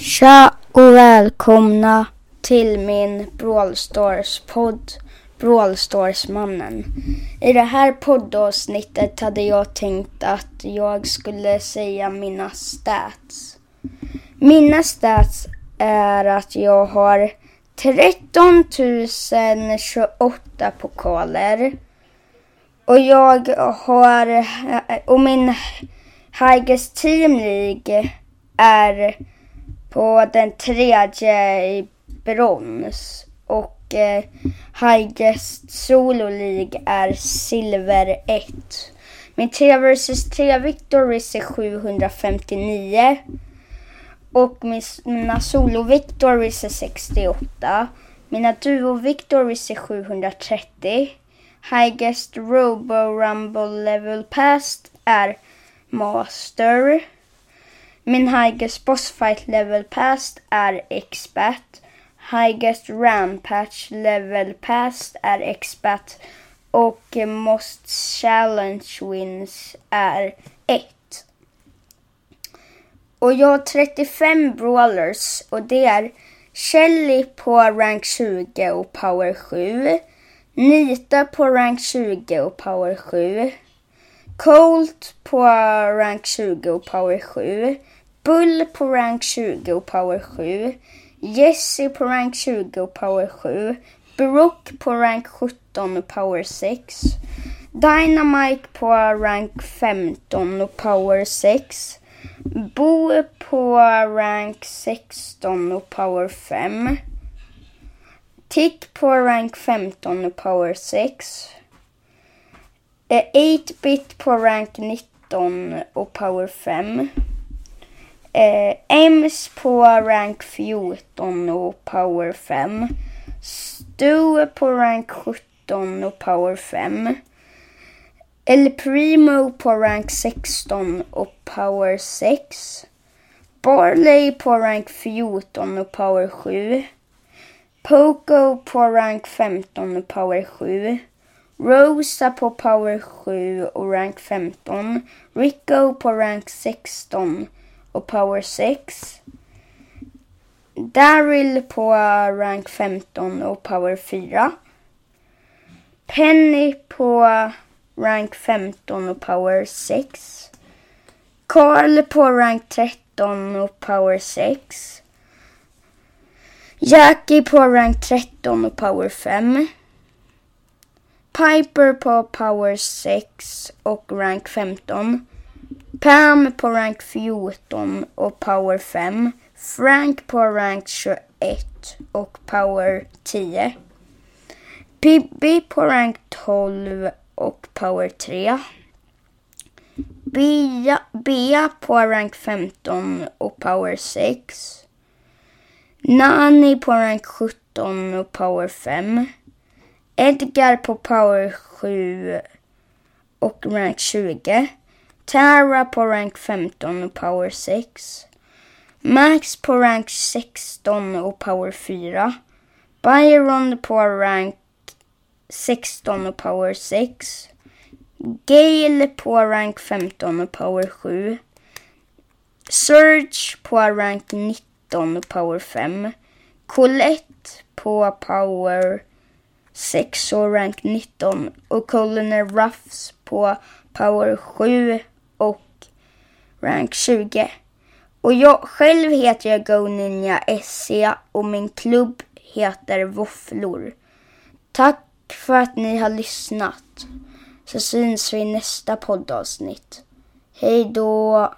Tja och välkomna till min Brawl Stars-podd Brawl Stars-mannen. I det här poddavsnittet hade jag tänkt att jag skulle säga mina stats. Mina stats är att jag har 13 028 pokaler. Och jag har, och min highest team League är på den tredje i brons. Och eh, highest solo League är silver 1. Min 3 vs 3 victories är 759. Och mina solo victories är 68. Mina duo victories är 730. Highest Robo Rumble level past är Master. Min highest boss fight level past är expert. Highest rampage level past är expert. Och most challenge wins är 1. Och jag har 35 brawlers och det är Shelly på rank 20 och power 7. Nita på rank 20 och power 7. Colt på rank 20 och power 7. Bull på rank 20 och power 7. Jesse på rank 20 och power 7. Brook på rank 17 och power 6. Dynamite på rank 15 och power 6. Bo på rank 16 och power 5. Tick på rank 15 och power 6. 8-bit eh, på rank 19 och power 5. Eh, Ems på rank 14 och power 5. Stu på rank 17 och power 5. El Primo på rank 16 och power 6. Barley på rank 14 och power 7. Poco på rank 15 och power 7. Rosa på power 7 och rank 15. Rico på rank 16 och power 6. Daryl på rank 15 och power 4. Penny på rank 15 och power 6. Carl på rank 13 och power 6. Jackie på rank 13 och power 5. Piper på power 6 och rank 15. Pam på rank 14 och power 5. Frank på rank 21 och power 10. Pippi på rank 12 och power 3. Bea, Bea på rank 15 och power 6. Nani på rank 17 och power 5. Edgar på power 7 och rank 20. Tara på rank 15 och power 6. Max på rank 16 och power 4. Byron på rank 16 och power 6. Gale på rank 15 och power 7. Surge på rank 19 och power 5. Colette på power 6 och rank 19. Och Colonel Ruffs på power 7 rank 20. Och jag själv heter jag Go Ninja SC och min klubb heter Våfflor. Tack för att ni har lyssnat. Så syns vi i nästa poddavsnitt. Hej då!